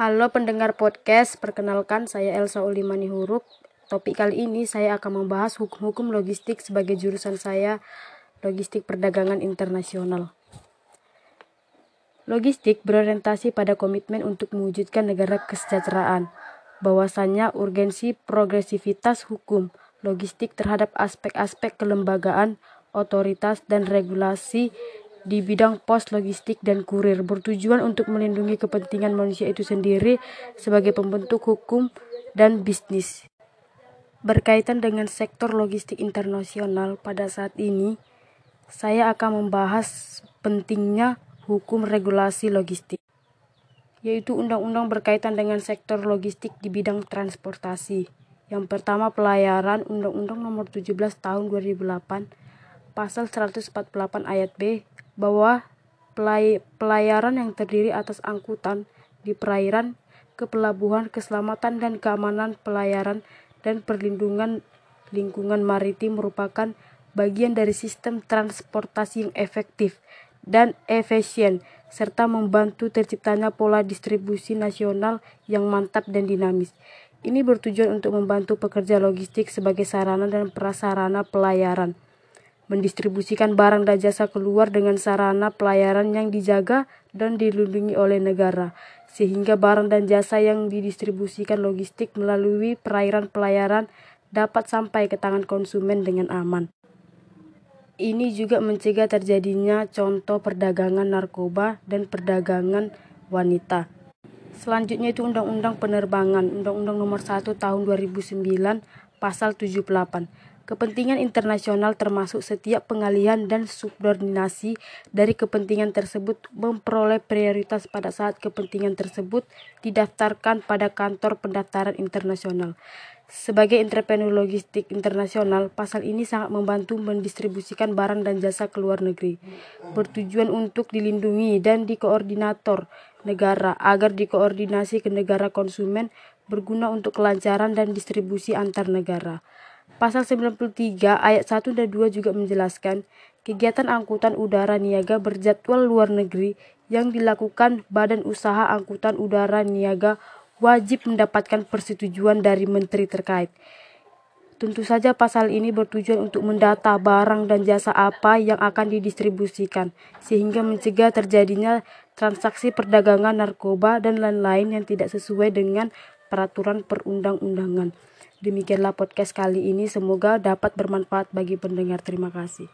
Halo pendengar podcast, perkenalkan saya Elsa Ulimani Huruf. Topik kali ini saya akan membahas hukum-hukum logistik sebagai jurusan saya Logistik Perdagangan Internasional. Logistik berorientasi pada komitmen untuk mewujudkan negara kesejahteraan. Bahwasanya urgensi progresivitas hukum logistik terhadap aspek-aspek kelembagaan, otoritas, dan regulasi di bidang pos logistik dan kurir bertujuan untuk melindungi kepentingan manusia itu sendiri sebagai pembentuk hukum dan bisnis. Berkaitan dengan sektor logistik internasional pada saat ini, saya akan membahas pentingnya hukum regulasi logistik, yaitu undang-undang berkaitan dengan sektor logistik di bidang transportasi. Yang pertama pelayaran Undang-Undang Nomor 17 Tahun 2008 Pasal 148 ayat B bahwa pelay pelayaran yang terdiri atas angkutan di perairan, ke pelabuhan, keselamatan dan keamanan pelayaran dan perlindungan lingkungan maritim merupakan bagian dari sistem transportasi yang efektif dan efisien serta membantu terciptanya pola distribusi nasional yang mantap dan dinamis. Ini bertujuan untuk membantu pekerja logistik sebagai sarana dan prasarana pelayaran mendistribusikan barang dan jasa keluar dengan sarana pelayaran yang dijaga dan dilindungi oleh negara, sehingga barang dan jasa yang didistribusikan logistik melalui perairan pelayaran dapat sampai ke tangan konsumen dengan aman. Ini juga mencegah terjadinya contoh perdagangan narkoba dan perdagangan wanita. Selanjutnya itu Undang-Undang Penerbangan, Undang-Undang Nomor 1 Tahun 2009, Pasal 78 Kepentingan internasional termasuk setiap pengalihan dan subordinasi dari kepentingan tersebut memperoleh prioritas pada saat kepentingan tersebut didaftarkan pada kantor pendaftaran internasional. Sebagai entrepreneur logistik internasional, pasal ini sangat membantu mendistribusikan barang dan jasa ke luar negeri, bertujuan untuk dilindungi dan dikoordinator negara agar dikoordinasi ke negara konsumen berguna untuk kelancaran dan distribusi antar negara. Pasal 93 ayat 1 dan 2 juga menjelaskan kegiatan angkutan udara niaga berjadwal luar negeri yang dilakukan Badan Usaha Angkutan Udara Niaga wajib mendapatkan persetujuan dari menteri terkait. Tentu saja pasal ini bertujuan untuk mendata barang dan jasa apa yang akan didistribusikan, sehingga mencegah terjadinya transaksi perdagangan narkoba dan lain-lain yang tidak sesuai dengan peraturan perundang-undangan. Demikianlah podcast kali ini, semoga dapat bermanfaat bagi pendengar. Terima kasih.